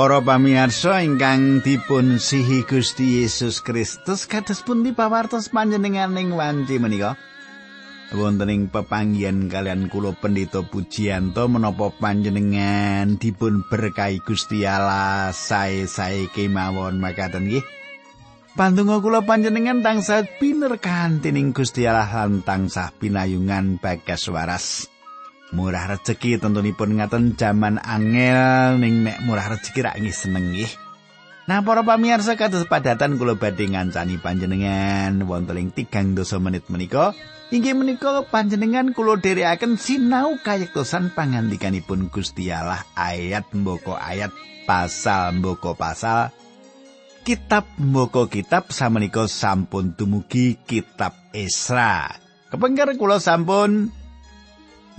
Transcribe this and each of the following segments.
Para pamirsa ingkang dipun sihi Gusti Yesus Kristus kados pundi pawartos panjenenganing wanci menika? Wonten ing pepanggihan kalian kula Pendeta Pujiyanto menapa panjenengan dipun berkahi Gusti Allah sae-sae kemawon makaten nggih. Pandonga kula panjenengan tansah pinerkahan dening Gusti Allah lan tansah pinayungan bagas waras. Murah rejeki tentunipun ngaten jaman angel ning nek murah rejeki rak nggih seneng nggih. Nah para pamirsa kados padatan kula badhe ngancani panjenengan wonten ing tigang dosa menit menika inggih menika panjenengan kula dherekaken sinau kayektosan pangandikanipun Gusti Allah ayat mboko ayat pasal mboko pasal kitab mboko kitab samenika sampun dumugi kitab Esra. Kepengker kula sampun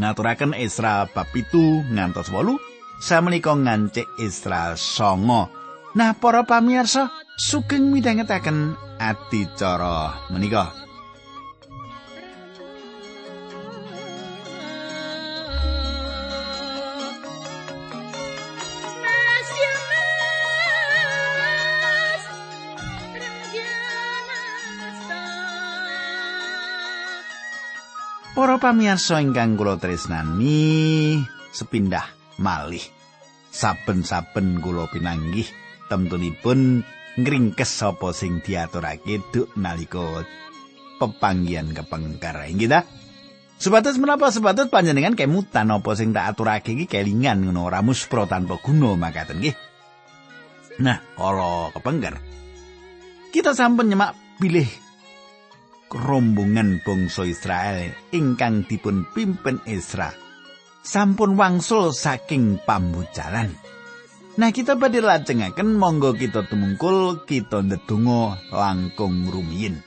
ngaturaken Isra bab pitu ngantos wolu samenika ngancik Isra songo. Nah para pamirsa sugeng midhangetaken adicara menika. Para pamirsa ingkang kula tresnani, sepindah malih. Saben-saben kula pinanggih temtunipun ngringkes sapa sing diaturake duk nalika pepanggihan kepengker. Inggih ta? Sebatas menapa sebatas panjenengan kemutan apa sing tak aturake iki kelingan ngono ora muspro tanpa guna makaten nggih. Nah, kala kepengker. Kita sampun nyemak pilih rombongan bangsa Israel ingkang dipun pimpin Isra sampun wangsul saking pambujalan. Nah kita badhe lajengaken monggo kita tumungkul kita ndedonga langkung rumiyin.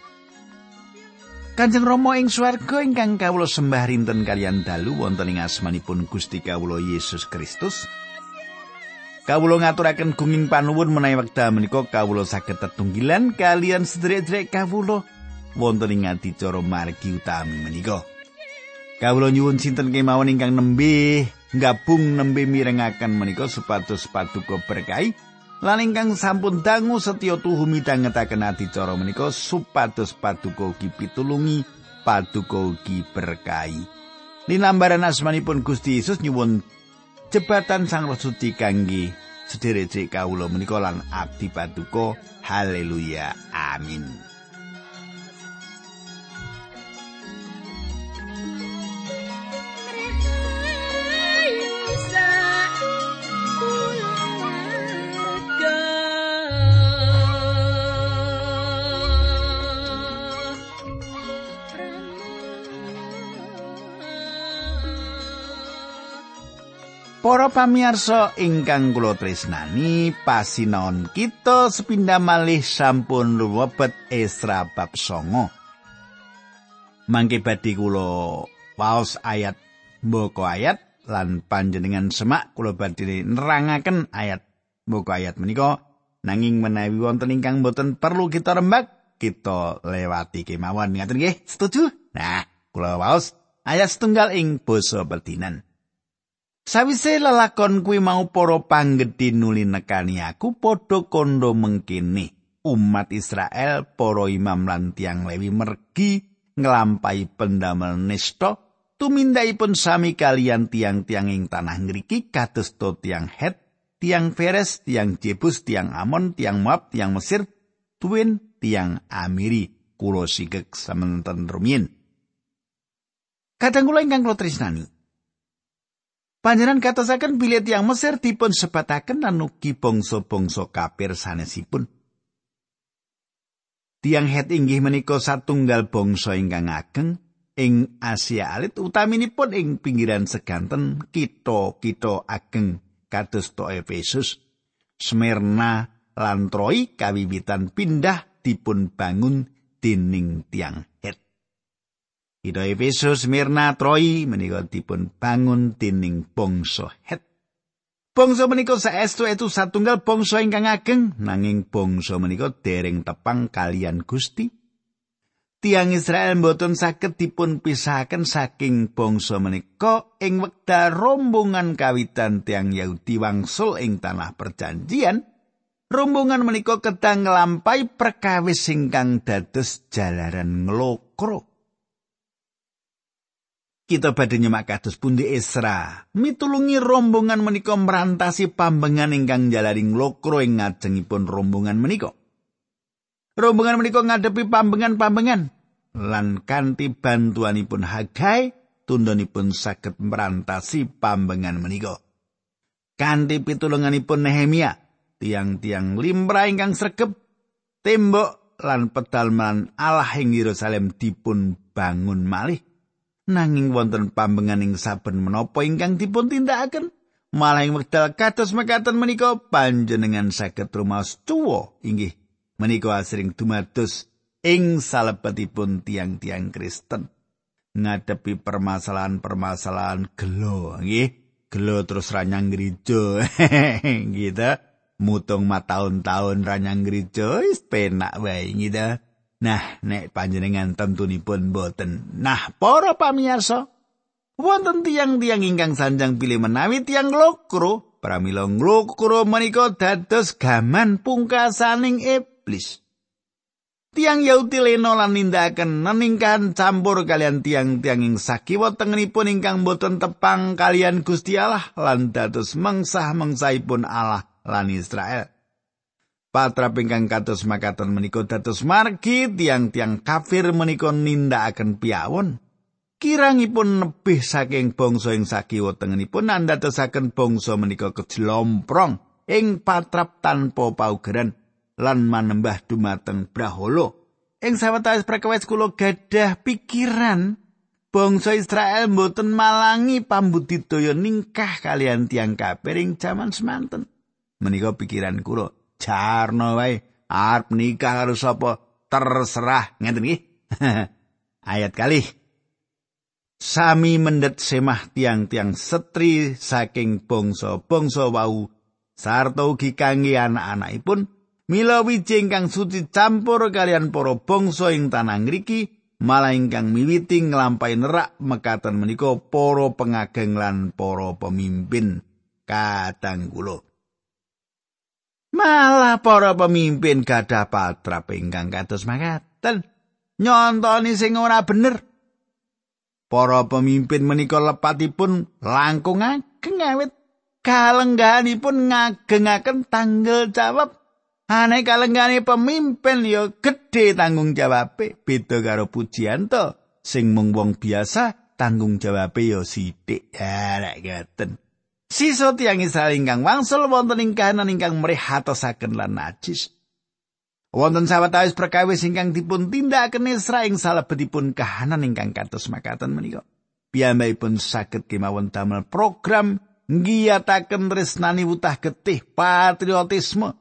Kanjeng Rama ing swarga ingkang kawula sembah rinten kalian dalu wonten ing asmanipun Gusti kawula Yesus Kristus. Kawula ngaturaken gunging panuwun menawi wekdal menika kawula saged tetunggilan kalian sedherek-sedherek kawula wonten ing adicara margi utami menika. Kawula nyuwun sinten kemawon ingkang nembe gabung nembe mirengaken menika supados paduka berkahi lan ingkang sampun dangu setya tuhu midhangetaken adicara menika supados paduka ugi pitulungi paduka ugi berkahi. Linambaran asmanipun Gusti Yesus nyuwun jebatan Sang Roh Suci kangge sedherek kawula menika lan abdi paduka haleluya amin Para pamirsa ingkang kula tresnani, pasinaon kita sepindah malih sampun lumebet Esra bab 9. Mangke badhe kula waos ayat mboko ayat lan panjenengan semak kula badhe nerangaken ayat mboko ayat menika. Nanging menawi wonten ingkang boten perlu kita rembak kita lewati kemawon. Ngaten nggih? Setuju? Nah kula waos ayat setunggal ing basa pertinan Sawise lelakon kuwi mau para panggedhi nuli nekani aku padha kondo mengkene. Umat Israel para imam lan tiang lewi mergi nglampahi pendamel nista tumindaipun sami kalian tiang-tiang ing tanah ngriki kados to tiang Het, tiang Feres, tiang Jebus, tiang Amon, tiang Moab, tiang Mesir, tuwin tiang Amiri, kulo sigek sementara rumiyin. Kadang kula ingkang kula tresnani, Panjenan katasaken bilih tiang Mesir dipun sebataken lan ugi bangsa-bangsa kafir sanesipun. Tiang Het inggih menika satunggal bangsa ingkang ageng ing Asia alit utaminipun ing pinggiran seganten kita-kita ageng kados to Efesus, Smyrna lan Troy kawiwitan pindah dipun bangun dening tiang Het. Ida Efesus Mirna Troy menika dipun bangun dening bangsa Het. Bangsa menika saestu itu satunggal bangsa ingkang ageng nanging bangsa menika dereng tepang kalian Gusti. tiang Israel mboten saged dipun pisahaken saking bangsa menika ing wekdal rombongan kawitan tiang Yahudi wangsul ing tanah perjanjian rombongan menika kedang nglampahi perkawis ingkang dados jalaran nglokro kita badhe nyemak kados pundi Esra mitulungi rombongan menika merantasi pambengan ingkang jalaring nglokro ing ngajengipun rombongan menika Rombongan menika ngadepi pambengan-pambengan lan kanthi bantuanipun Hagai tundonipun saged merantasi pambengan menika. Kanthi pitulunganipun Nehemia, tiang-tiang limbra ingkang sregep tembok lan pedal man Allah ing Yerusalem dipun bangun malih. Nanging wonten pambengan ing saben menapa ingkang dipun tindakaken malah ing wekdal kados mekaten menika panjenengan saged rumaos tuwa inggih menika asring dumados ing salebetipun tiang-tiang Kristen. Ngadepi permasalahan-permasalahan gelo nggih. Gelo terus ranyang gereja gitu mutung ma tahun-tahun ranyang gereja penak wae gitu nah nek panjenengan tentunipun boten nah para pamirsa wonten tiang-tiang ingkang sanjang pilih menawi tiang lokro pramila nglokro menika dados gaman pungkasaning iblis. Tiang Yahudi leno lan nindakaken neningkan campur kalian tiang-tiang ing sakiwa tengenipun ingkang boten tepang kalian Gusti Allah lan dados mengsah mengsaipun Allah lan Israel. Patra pingkang kados makaten menika dados margi tiang-tiang kafir menika nindakaken piawon. Kirangipun nebih saking bangsa ing sakiwa tengenipun andadosaken bangsa menika kejlomprong ing patrap tanpa paugeran. lan manembah dumateng Brahala. Ing sawetawis perkawis kula gadah pikiran bangsa Israel mboten malangi pambudidaya ningkah kalian tiang kafir ing jaman semanten. Menika pikiran kula, jarno wae arep nikah karo sapa terserah ngeten nggih. Ayat kali. Sami mendet semah tiang-tiang setri saking bangsa-bangsa wau sarta ugi kangge anak-anakipun Mila wiji ingkang suci campur kalian para bangsa ing tanah ngriki malah ingkang miwiti nglampahi nerak mekaten menika para pengageng lan para pemimpin kadang kula. Malah para pemimpin gadah patrap ingkang kados makaten. Nyontoni sing ora bener. Para pemimpin menika lepatipun langkung ageng awit. Kalengganipun ngagengaken tanggal jawab. Ane kalenggane pemimpin ya gedhe tanggung jawabe beda karo pujianto. Sing mung wong biasa tanggung jawabe ya sithik. Ya nek ngoten Siso tiang Israel ingkang wangsul wonten ing kahanan ingkang mrihatosaken lan najis. Wonten sawetawis perkawis ingkang dipun tindakaken Israel ing salebetipun kahanan ingkang kados makaten menika. Piyambakipun saged kemawon damel program ngiyataken tresnani wutah getih patriotisme.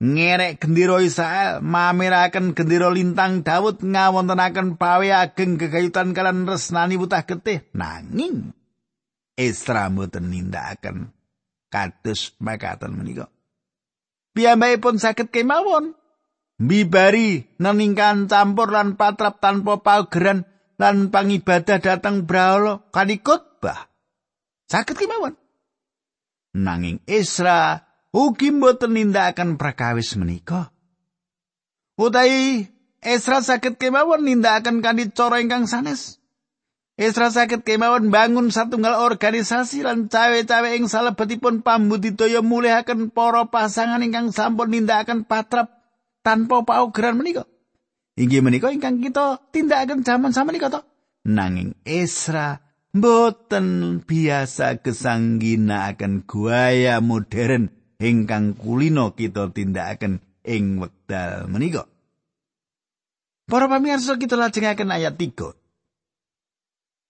Ngerek gendera Israel mamiraken gendera lintang Daud ngawontenaken pawe ageng gegayutan kalian resnani wutah getih nanging Esra mboten nindakaken. Kados makaten menika. Pun saged kemawon. Mbibari neningkan campur lan patrap tanpa paugeran lan pangibadah datang brahala kanikut bah saged kemawon. Nanging Esra ugi mboten nindakaken prakawis menika. Utai Esra sakit kemawon nindakaken kanthi cara ingkang sanes. Esra sakit kemawon bangun satunggal organisasi lan cawe-cawe ing salebetipun pambudidaya mulihaken para pasangan ingkang sampun nindakaken patrap tanpa paugeran menika. Inggih menika ingkang kita tindakaken jaman menika to. Nanging Esra boten biasa kesanggina akan gaya modern ingkang kulino kita tindakaken ing wekdal menika. Para pamirsa kita lajengaken ayat 3.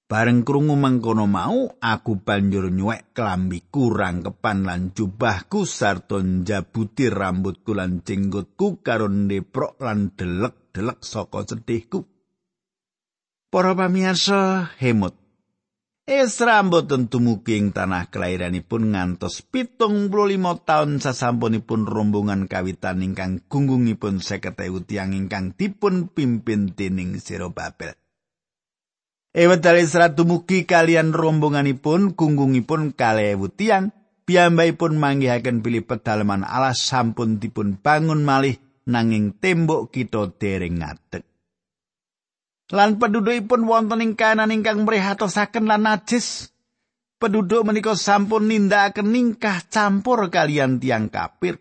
Bareng krungu mangkono mau, aku banjur nyuwek kelambi kurang kepan lan jubahku sarta njabuti rambutku lan jenggotku karo ndeprok lan delek-delek saka sedihku. Para pamirsa, hemut. Esra mboten tumugi ing tanah kelairanipun ngantos pitung puluh lima taun sasampunipun rombongan kawitan ingkang gunggungipun seket ewu tiang ingkang dipun pimpin dening Zerobabel. Ewedal Esra tumugi kalian rombonganipun gunggungipun kalih ewu tiang piyambakipun manggihaken pilih pedalaman alas sampun dipun bangun malih nanging tembok kita dereng ngadeg. lan pendudukipun wonten ing kanan ingkang mrihatosaken lan najis. Penduduk menika sampun nindakaken ningkah campur kalian tiang kafir.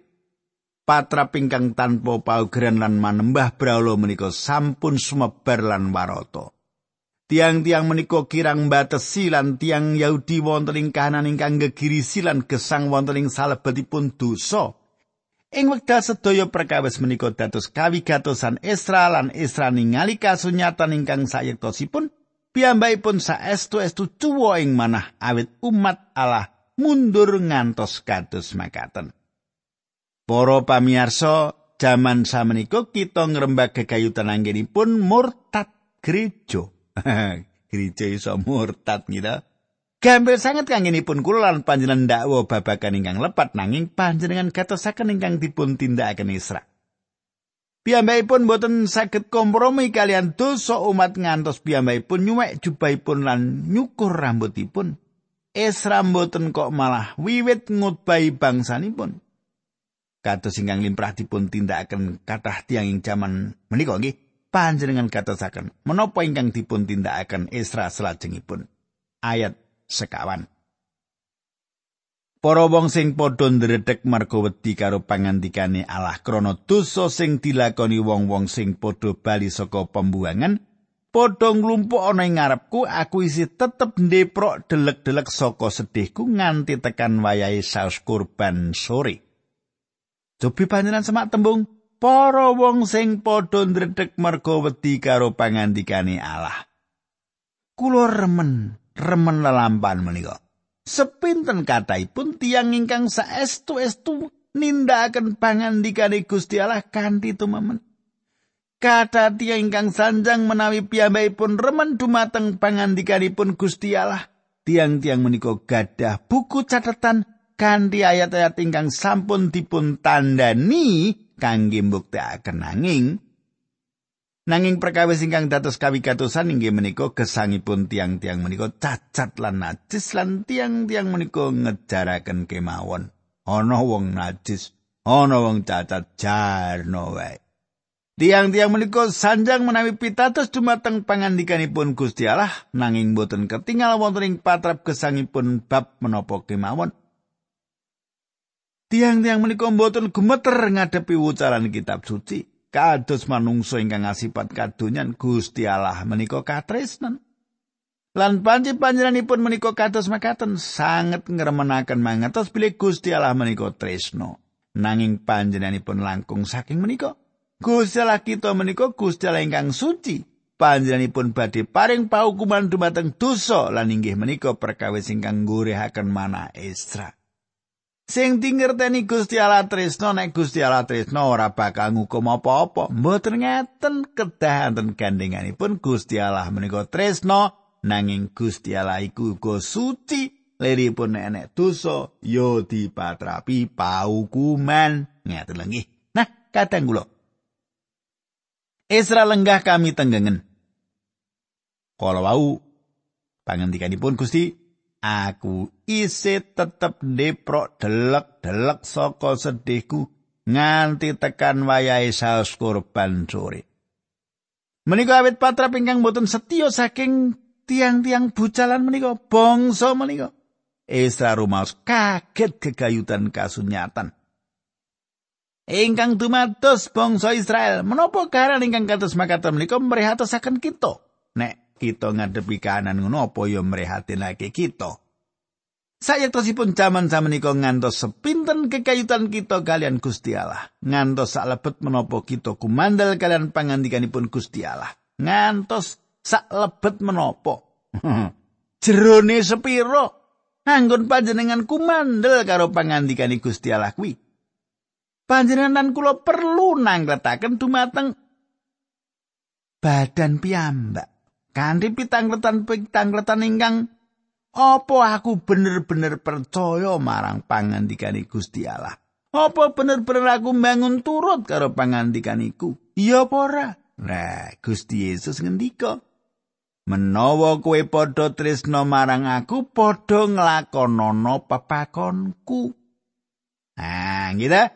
Patra pingkang tanpa paugeran lan manembah braula menika sampun sumebar lan waroto. Tiang-tiang menika kirang batesi lan tiang Yahudi wonten ing kahanan ingkang gegirisi lan gesang wonten ing salebetipun dosa. Ing wekdal sedaya perkawis menika dados kawigatosan Esra lan Esra ningali kasunyatan ingkang sayektosipun piyambakipun saestu-estu cuwa ing manah awit umat Allah mundur ngantos kados makaten. Para pamirsa, jaman samenika kita ngrembak gegayutan anggenipun murtad gereja. gereja iso murtad gitu. Gampil sanget kangenipun kula lan panjenengan dakwa babagan ingkang lepat nanging panjenengan gatosaken ingkang dipun tindakaken Isra. Piyambakipun boten saged kompromi kalian dosa umat ngantos piyambakipun nyuwek jubahipun lan nyukur rambutipun. Esra boten kok malah wiwit ngutbahi bangsanipun. Kados ingkang limrah dipun tindakaken kathah tiyang ing jaman menika nggih panjenengan gatosaken menapa ingkang dipun tindakaken Esra salajengipun. Ayat sekawan. Para wong sing padha ndredeg marga wedi karo pangandikane Allah krana dosa sing dilakoni wong-wong sing padha bali saka pembuangan, padha nglumpuk ana ing ngarepku aku isi tetep ndeprok delek-delek saka sedihku nganti tekan wayahe saus kurban sore. Cobi panjenengan semak tembung para wong sing padha ndredeg marga wedi karo pangandikane Allah. Kulo remen remen lelampan menika. Sepinten kataipun tiang ingkang saestu-estu nindakaken pangandikane Gusti Allah kanthi tumemen. Kata tiang ingkang sanjang menawi piyambakipun remen dumateng pangandikanipun Gusti Allah. Tiang-tiang menika gadah buku catatan kanthi ayat-ayat ingkang sampun dipun tandani kangge mbuktekaken nanging Nanging perkawis ingkang dados kawigatosan inggih menika gesangipun tiang-tiang menika cacat lan najis lan tiang-tiang menika ngejaraken kemawon. Ana wong najis, ana wong cacat jarno wae. Tiang-tiang menika sanjang menawi pitados dumateng pangandikanipun Gusti Allah nanging boten ketinggal wonten ing patrap gesangipun bab menapa kemawon. Tiang-tiang menika boten gumeter ngadepi wucaran kitab suci. kados manungsa ingkang asipat kadonyan Gusti Allah menika katresnan. Lan panci panjenenganipun menika kados makaten sanget ngremenaken mangertos bilih Gusti Allah menika tresno. Nanging panjenenganipun langkung saking menika Gusti Allah kita menika Gusti Allah ingkang suci. Panjenenganipun badhe paring paukuman dumateng dosa lan inggih menika perkawis ingkang mana Esra. Sing dingerteni Gusti Allah tresno nek Gusti Allah tresno ora bakal ngukum apa-apa. Mboten ngeten kedah enten gandenganipun Gusti Allah menika tresno nanging Gusti Allah iku uga suci. Liripun enek dosa ya dipatrapi paukuman. Ngeten lagi. Nah, kadang kula. Esra lenggah kami tenggengen. Kalau wau pangandikanipun Gusti aku isi tetep deprok delek-delek saka sedihku nganti tekan wayahe saus kurban sore. Menika awit patra pingkang boten setya saking tiang-tiang bucalan menika bangsa menika. Esra rumaos kaget kegayutan kasunyatan. Ingkang dumados bangsa Israel, menapa karan ingkang kados makaten menika mrehatosaken kita? Nek kita ngadepi kanan ngono apa ya mrehatinake kita. Jaman samenika ngantos sepinten kekayutan kita kalian Gusti Allah. Ngantos salebet menapa kita kumandel kalian pangandikanipun Gusti Allah. Ngantos salebet menapa. Jerone sepiro anggon panjenengan kumandel karo pangandikane Gusti Allah kuwi. Panjenengan kula perlu nangletaken dumateng badan piyambak. Kanthi pitangletan pitangletan ingkang Apa aku bener-bener percaya marang pangandikane Gusti Allah? Apa bener-bener aku bangun turut karo pangandikan iku? Iya apa ora? Nah, Gusti Yesus ngendika, "Menawa kowe padha tresna marang aku, padha nglakonana pepakonku." Nah, gitu.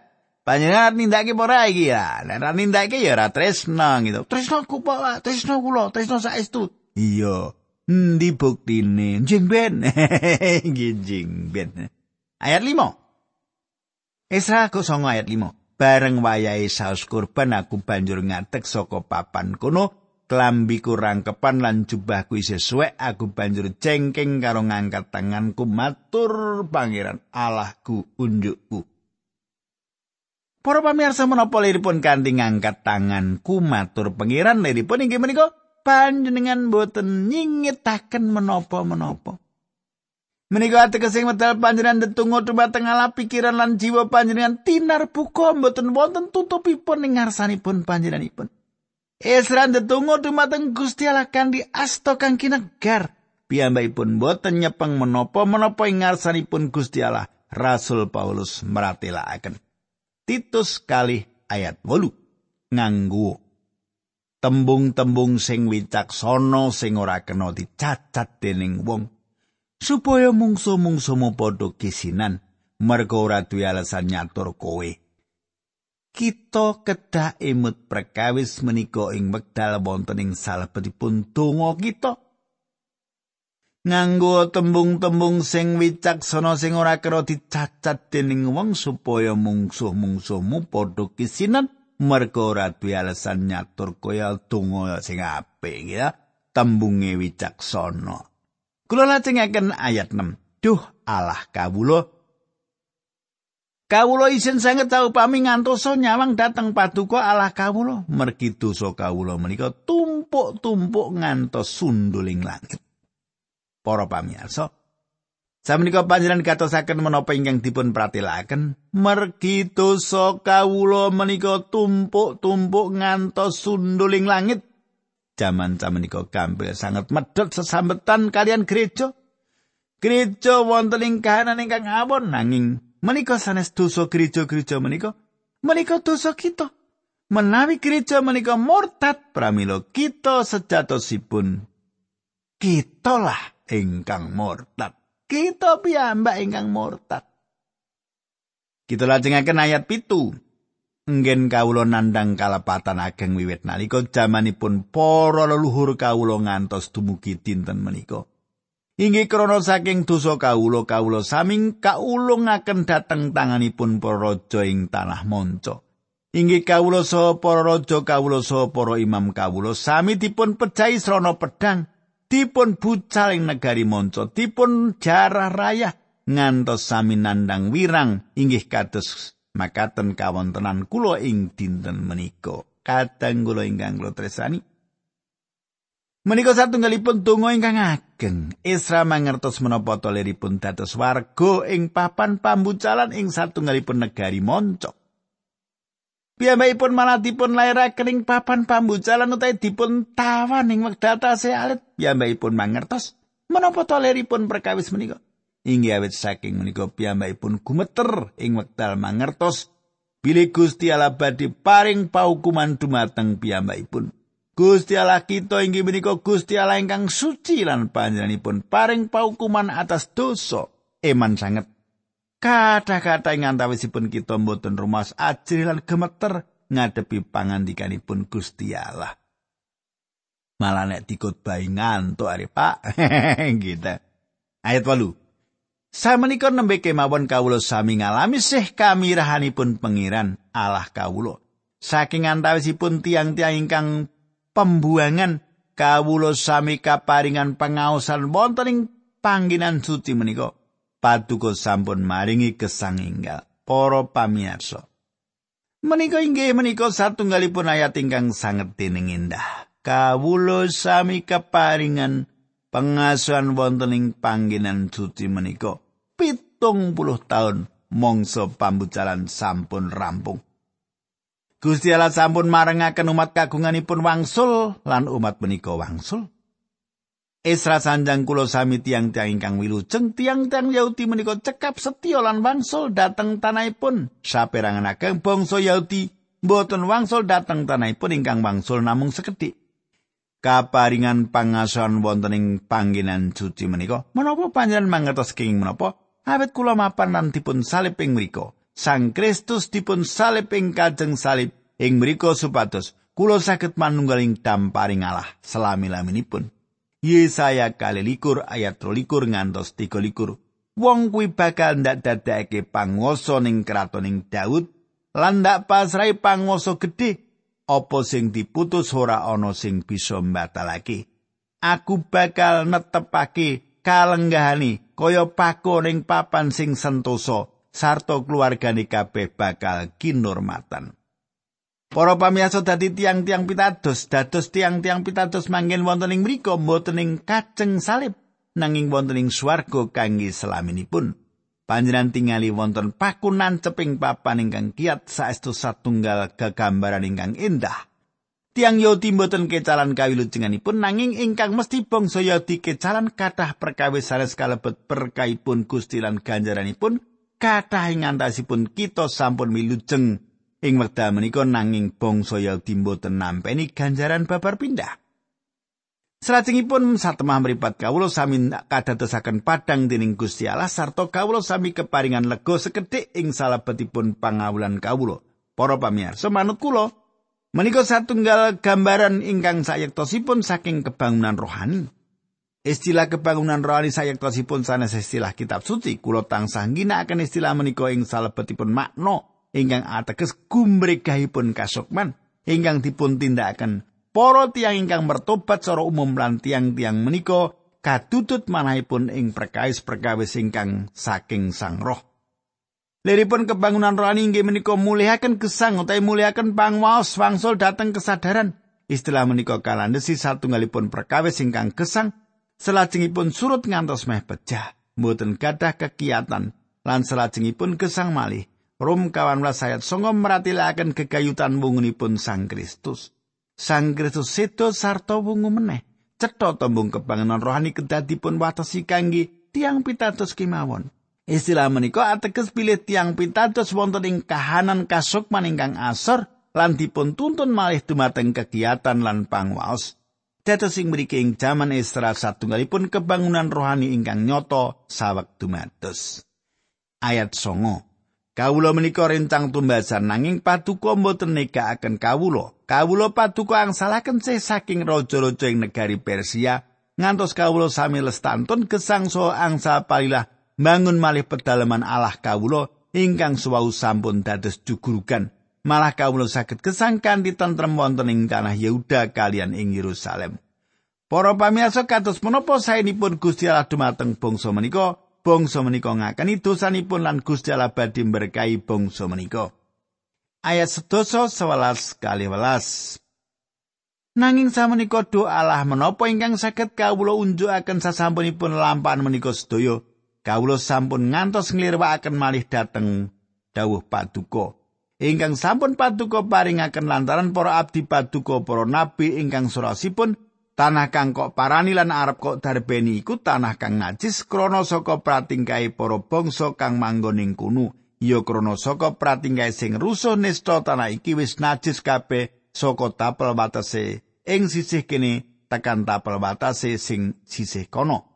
Panjenengan nindakake apa ora iki ya? Nek ora nindakake ya ora tresna gitu. Tresna ku apa? Tresna kula, tresna saestu. Iya. Endi buktine? Jeng ben. Jeng ben. Ayat 5. Esra aku songo ayat 5. Bareng wayahe saus kurban aku banjur ngatek saka papan kono klambi kurang kepan lan jubahku isih suwek aku banjur cengking karo ngangkat tanganku matur pangeran Allahku unjukku. Para pamirsa menapa liripun kanthi ngangkat tanganku matur pangeran liripun inggih menika panjenengan boten nyingitaken menapa-menapa. Menika ategesing medal panjenengan detungo dumateng ala pikiran lan jiwa panjenengan tinar buka mboten wonten tutupipun ing ngarsanipun panjenenganipun. Esra detungo dumateng Gusti Allah kanthi asta kang kinegar. Piyambakipun boten nyepeng menapa-menapa ing ngarsanipun Gusti Allah. Rasul Paulus meratelaken. Titus kali ayat 8 nganggo tembung-tembung sing wicaksana sing ora kena dicacat dening wong supaya mungsu-mungsumu padha kisinan merga ora duwe alasan nyatur kowe. Kita kedah emut perkawis menika ing wekdal wonten ing salebetipun donga kita. Nganggo tembung-tembung sing wicaksana sing ora kena dicacat dening wong supaya mungsuh-mungsuhmu padha kisinan merga ora duwe alasan nyatur kaya donga sing apik ya. Tembunge wicaksana. Kula lajengaken ayat 6. Duh Allah kawula Kawula isin sanget tau pami ngantosa nyawang dateng paduka Allah kawula mergi dosa kawula menika tumpuk-tumpuk ngantos sunduling langit. Para pamirsa, samenika panjenengan katosaken menapa ingkang dipun pratelaken, mergi dosa kawula menika tumpuk-tumpuk ngantos sunduling langit. jaman samenika gampil sangat medhot sesambetan kalian gereja. Gereja wonten ing kahanan ingkang awon nanging menika sanes dosa gereja-gereja menika menika dosa kita. Menawi gereja menika murtad pramila kita sejatosipun kitalah ingkang murtad. Kita piyambak ingkang murtad. Kita lajengaken ayat pitu. Ngen kawula nandhang kalepatan ageng wiwit nalika jamanipun para leluhur kawula ngantos dumugi dinten menika. Inggih krana saking dosa kawula kawula saming kaulungaken dhateng tanganipun para raja ing tanah monco. Inggih kawula saha para raja kawula saha para imam kawula sami dipun pejahi srana pedhang, dipun bucal ing negari monco, dipun jarah rayah ngantos sami nandhang wirang. Inggih kados makaten kawontenan kula ing dinten menika. Kadang kula ingkang kula tresani menika satunggalipun donga ingkang ageng. Isra mangertos menapa toleripun dados warga ing papan pambucalan ing satunggalipun negari moncok Piyambakipun malah dipun lairaken ing papan pambucalan utawi dipun tawan ing wekdal tasih alit. Piyambakipun mangertos menapa toleripun perkawis menika. inggih awit saking menika piyambakipun gumeter ing wekdal mangertos bilih Gusti Allah badhe paring paukuman dumateng piyambakipun. Gusti Allah kita inggih menika Gusti Allah ingkang suci lan panjenenganipun paring paukuman atas dosa. Eman sanget. Kata-kata ing antawisipun kita mboten rumas ajri lan gemeter ngadepi pangandikanipun Gusti Allah. Malah nek dikutbahi ngantuk are Pak. gitu. Ayat 8. Samenika nembe kemawon kawula sami ngalami sih kamirahanipun pengiran Allah kawula. Saking antawisipun tiang-tiang ingkang pembuangan kawula sami kaparingan pengaosan wonten ing pangginan suci menika. Paduka sampun maringi gesang inggal para pamirsa. Menika inggih menika satunggalipun ayat ingkang sanget dening indah. Kawula sami kaparingan pengasuhan wonten ing pangginan suci menika. pitung puluh tahun mongso pambucalan sampun rampung. Gusti Allah sampun marengaken umat kagunganipun wangsul lan umat menika wangsul. Esra sanjang kula sami tiang-tiang ingkang wilujeng tiang-tiang Yahudi menika cekap setya lan wangsul dhateng tanahipun saperangan ageng bangsa Yahudi mboten wangsul dhateng tanahipun ingkang wangsul namung sekedhik kaparingan pangasoan wonten ing panggenan suci menika menapa panjenengan mangertos kenging menapa? Awit kula mapan lan dipun salib ing mriku. Sang Kristus dipun salib ing kajeng salib ing mriku supados. Kula saged manunggaling damparing Allah selami-laminipun. Yesaya kali likur ayat rolikur ngantos tiga likur. Wong kuwi bakal ndak dadake panguwasa ning kratoning Daud lan ndak pasrai panguwasa gedhe apa sing diputus ora ana sing bisa mbatalake. Aku bakal netepake kalenggahani kaya pako ning papan sing sentosa sarta keluargane kabeh bakal kinurmatan. Para pamiyasa dadi tiang-tiang pitados, dados tiang-tiang pitados manggen wonten ing mriku mboten ing kajeng salib, nanging wonten ing swarga kangge selaminipun. Panjenengan tingali wonten pakunan ceping papan ingkang kiat saestu satunggal gegambaran ingkang indah. Tiang Yahudi mboten kecalan kawilujenganipun nanging ingkang mesti bangsa Yahudi kecalan kathah perkawis sanes kalebet perkaipun Gusti lan ganjaranipun kathah ing antasipun kita sampun milujeng Ing wekdal menika nanging bangsa Yahudi mboten nampeni ganjaran babar pindah. Salajengipun satemah mripat kawula sami kadadosaken padang dening Gusti Allah sarta kawula sami keparingan lega sekedhik ing salebetipun pangawulan kawula. Para pamirsa, manut kula menika satunggal gambaran ingkang sayektosipun saking kebangunan rohani. Istilah kebangunan rohani sayektosipun sanes istilah kitab suci. Kula tansah ginakaken istilah menika ing salebetipun makna ingkang ateges gumregahipun kasukman ingkang dipun tindakaken para tiang ingkang mertobat secara umum lan tiang-tiang menika kadudut manahipun ing perkawis-perkawis ingkang saking Sang Roh. Liripun kebangunan rohani inggih menika mulihaken gesang utawi mulihaken pangwaos wangsul dateng kesadaran. Istilah menika kalandhesi satunggalipun perkawis ingkang gesang selajengipun surut ngantos meh pecah. Mboten gadah kekiatan lan selajengipun gesang malih Rom kawan ayat songo meratilaken kegayutan wungunipun Sang Kristus. Sang Kristus sedo sarta wungu meneh. Cetha tembung kebangenan rohani kedadipun watesi kangge tiang pitados kemawon. Istilah menika ateges pilih tiang pitados wonten ing kahanan kasukman ingkang asor lan dipun tuntun malih dumateng kegiatan lan pangwaos. Dados sing mriki ing jaman Esra satunggalipun kebangunan rohani ingkang nyoto sawek dumados. Ayat songo. Kawula menika rencang tumbasan nanging paduka mboten nekakaken kawula. Kawula paduka angsalaken sih saking raja-raja ing negari Persia ngantos kawula sami lestantun gesang so angsa palilah bangun malih pedalaman Allah kawula ingkang suwau sampun dados jugurugan. Malah kawula saged gesang kanthi tentrem wonten ing tanah Yehuda kalian ing Yerusalem. Para pamirsa kados menapa saenipun Gusti Allah dumateng bangsa menika bangsa menika ngakeni dosanipun lan Gusti Allah badhe berkahi bangsa menika. Ayat sedoso 11 kali welas. Nanging samenika do Allah menapa ingkang saged kawula unjukaken sasampunipun lampahan menika sedaya. Kawula sampun ngantos nglirwakaken malih dhateng dawuh paduka. Ingkang sampun paduka paringaken lantaran para abdi paduka para nabi ingkang surasipun Tanah kang kok parani lan arep kok darbeni iku tanah kang najis krana saka pratingkae para bangsa kang manggon ing kuno. Ya krana saka pratingkae sing rusuh nista tanah iki wis najis kabeh saka tapel watese ing sisih kene tekan tapel watese sing sisih kono.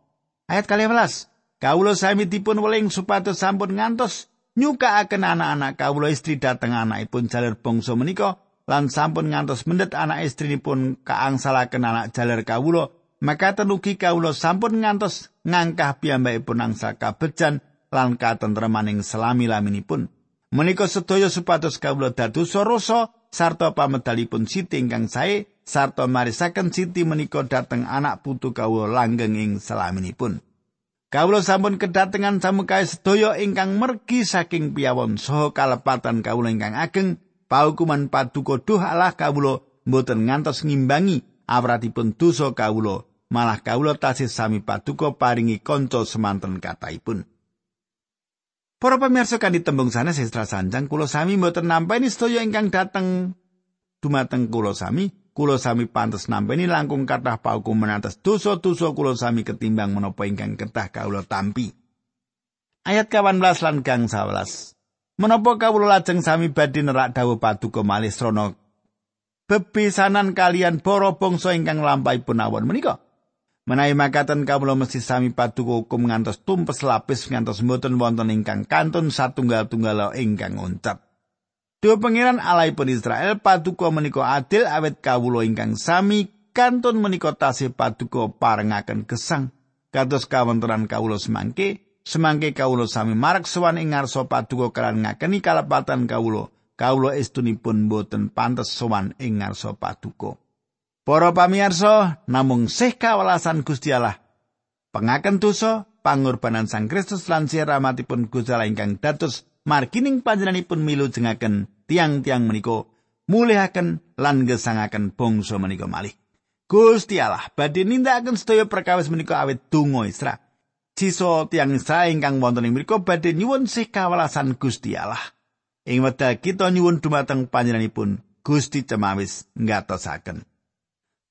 Ayat 12. Kawula sami dipun weling supados sampun ngantos nyukaaken anak-anak kawula istri dhateng anakipun jaler bangsa menika lan sampun ngantos mendet anak istrinipun kaangsalaken anak jaler kawula maka tenugi kawula sampun ngantos ngangkah piyambakipun angsa kabejan lan katentremaning selami-laminipun. Menika sedaya supados kawula dados rasa sarta pamedalipun siti ingkang sae sarta marisaken siti menika dhateng anak putu kawula langgeng ing selaminipun. Kawula sampun kedatengan samukae sedaya ingkang mergi saking piyawon saha kalepatan kawula ingkang ageng paukuman paduka duh Allah kawula mboten ngantos ngimbangi awratipun dosa kawula malah kawula tasih sami paduka paringi kanca semanten kataipun Para pamirsa kan ditembung sanes sestra sanjang kula sami mboten nampa ini sedaya ingkang dateng dumateng kula sami kula sami pantes nampeni langkung kathah paukuman atas dosa-dosa kula sami ketimbang menapa ingkang ketah kawula tampi. Ayat 18 lan gang 11. Menapa kawula lajeng sami badhe nerak dawuh paduka malih srana bebesanan kalian para bangsa ingkang lampahi punawon menika? Menawi makaten kawula mesti sami paduka hukum ngantos tumpes lapis ngantos mboten wonten ingkang kantun satunggal-tunggal ingkang oncat. Dua pangeran alaipun Israel paduka menika adil awet kawula ingkang sami kantun menika tasih paduka parengaken gesang kados kawontenan kawula semangke semangke kawula sami marak sowan ing ngarsa paduka kalan ngakeni kalepatan kawula kawula estunipun boten pantes sowan ing ngarsa paduka Para pamirsa namung sih kawelasan Gusti Allah pengaken dosa pangorbanan Sang Kristus lan siramatipun Gusti Allah ingkang dados margining panjenenganipun milu jengaken tiang-tiang menika mulihaken lan gesangaken bangsa menika malih. Gusti Allah badhe nindakaken sedaya perkawis menika awet donga Isra. Sisa tiang Isra ingkang wonten ing mriku badhe nyuwun sih kawelasan Gusti Allah. Ing wekdal kita nyuwun dumateng panjenenganipun Gusti cemawis ngatosaken.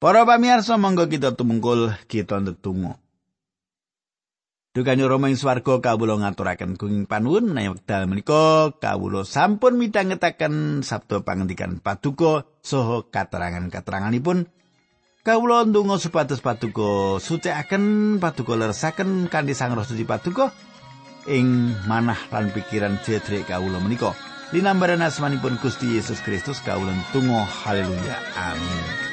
Para pamirsa monggo kita tumungkul kita ndedonga. Dukane Rama ing swarga kawula ngaturaken gunging panuwun menawi wekdal menika kawula sampun midhangetaken sabda pangandikan paduka saha katerangan-kateranganipun kawula ndonga supados paduka sucikaken paduka leresaken kanthi Sang Roh Suci paduka ing manah lan pikiran jedrek kawula menika. Linambaran asmanipun Gusti Yesus Kristus kawula tunggu haleluya. Amin